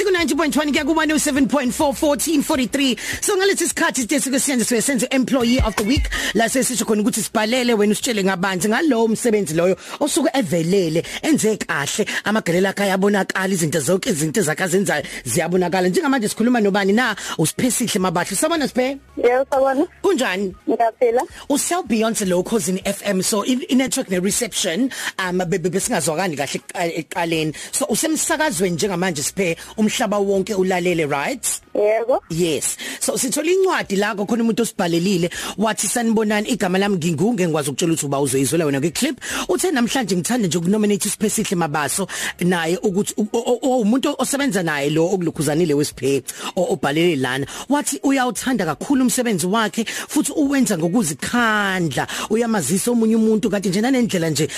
siku 90.1 kuya ku 107.4 1443 so ngalethi isikhathi sithe sikusenze siyenze employee of the week. La sesisho khona ukuthi sibhalele wena usitshele ngabanzi ngalowo umsebenzi loyo osuke evelele enze kahle. Amagelela akhe ayabonakala izinto zonke izinto zakazenzayo ziyabonakala. Njengamanje sikhuluma nobani na usiphesihle mabahle. Sabona siphe? Yebo sabona. kunjani Ngiyaphila. usel beyond locals in FM so i network ne reception um besingazwakani kahle eqaleni so usemsakazweni njengamanje siphe umhlaba wonke ulalele right Yebo. Yes. So sithola incwadi la khona umuntu osibhalelile wathi sanibonani igama lami ngingunge ngikwazi ukutshela ukuthi uba uzoyizwela wena ke clip. Uthe namhlanje ngithanda nje ukunominate uSiphesihle Mabaso naye ukuthi umuntu osebenza naye lo okulukhuzanile wesiphe obhalele lana. Wathi uyawuthanda kakhulu umsebenzi wakhe futhi uwenza ngokuzikhandla. Uyamazisa omunye umuntu kanti nje nanendlela nje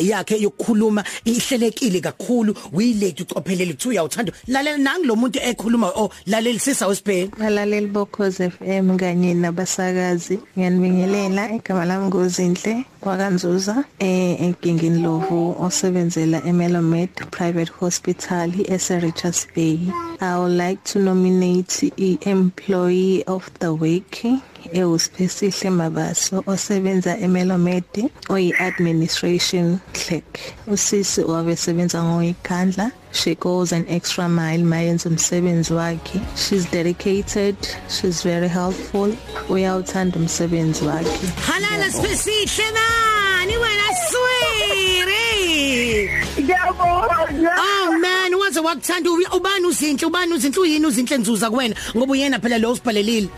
yakhe yokukhuluma ihlelekile kakhulu. Uyileti ucophelele ukuthi uyawuthanda. Lalela nangi lo muntu ekhuluma oh lalela sisa wesibheni Balaleli bokhoze FM kanye nabasakazi. Ngiyanibingelela igama lami ngozinhle wakanzuza eh enkingini lovu osebenzela eMelomed Private Hospital ese Richards Bay. I would like to nominate i employee of the week. Ewusiphesihle mabaso osebenza eMelomed oyi administration clerk. Usisi wabesebenza ngoyikhandla she goes an extra mile mayenza umsebenzi wakhe. She's dedicated she's very helpful. Uyawuthanda umsebenzi wakhe. Halala siphesihle nani wena sweetie Ngiyabonga. oh man waze wakuthanda ubani uzinhle ubani uzinhle uyini uzinhle nzuza kuwena? Ngoba uyena phela lo usibhalelile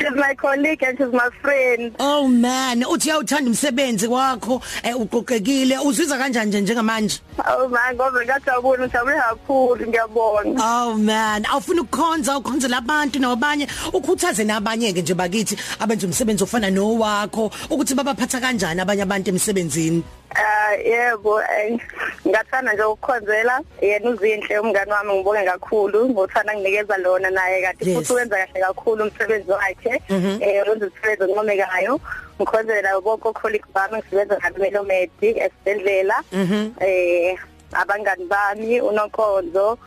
She's my colleague and she's my friend. Oh man, uthi uyawuthanda umsebenzi wakho, eh uqoqekile, uzizwa kanjani nje njengamanje? Oh my ngoba ngajabula ngijabule kakhulu ngiyabonga. Oh man, awufuna ukukhonza, ukhonzela abantu nabanye, ukhuthaze nabanye ke nje bakithi abenza umsebenzi ofana nowakho, ukuthi babaphatha kanjani abanye abantu emsebenzini. Ah yebo ngathanda nje ukukhonzela yena uzinhle umngani wami ngibonge kakhulu ngothanda nginikeza lona naye kanti futhi wenza kahle kakhulu umsebenzi wakhe eh wenza umsebenzi oncomekayo. Ngikhonzela bonke colleagues bami ngisebenza nabelo medi esibedlela eh abangani bami unonkonzo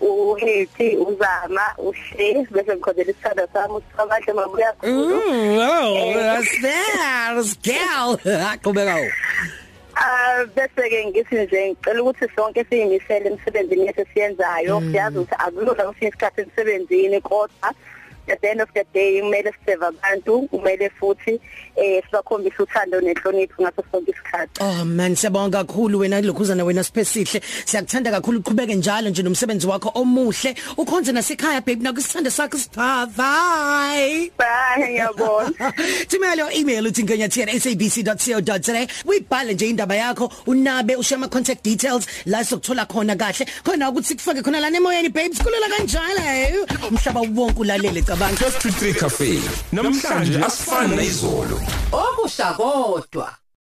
uhethi uzama uhle bese ngikhonzela isithando sami usibahle mabuya khulu. Mm, oh, that's there, girl. Aqhubeka. Ah bese ke ngithi nje ngicela ukuthi sonke siyimisele emsebenzini yethu siyenzayo siyazi ukuthi akulula kufika isikhathi emsebenzini kodwa at the end of the day kumele siseve abantu kumele futhi eh sibakhombise uthando nenhlonipho ngaso sonke isikhathi. Oh man siyabonga kakhulu wena lokhuzana wena siphesihle. Siyakuthanda kakhulu uqhubeke njalo nje nomsebenzi wakho omuhle. Ukhonze nasekhaya baby nakusithanda sakho siphatha bye ngiyabona Thumela your email uthi ngenyathi@sabc.co.za uyibhale nje indaba yakho unabe ushiya ama contact details la sokuthola khona kahle. Khona ukuthi kufake khona la nemoyeni babes kulula kanjalo. Umhlaba wonke ulalele cabanga 1223 cafe namhlanje asifani nezolo okusha kodwa.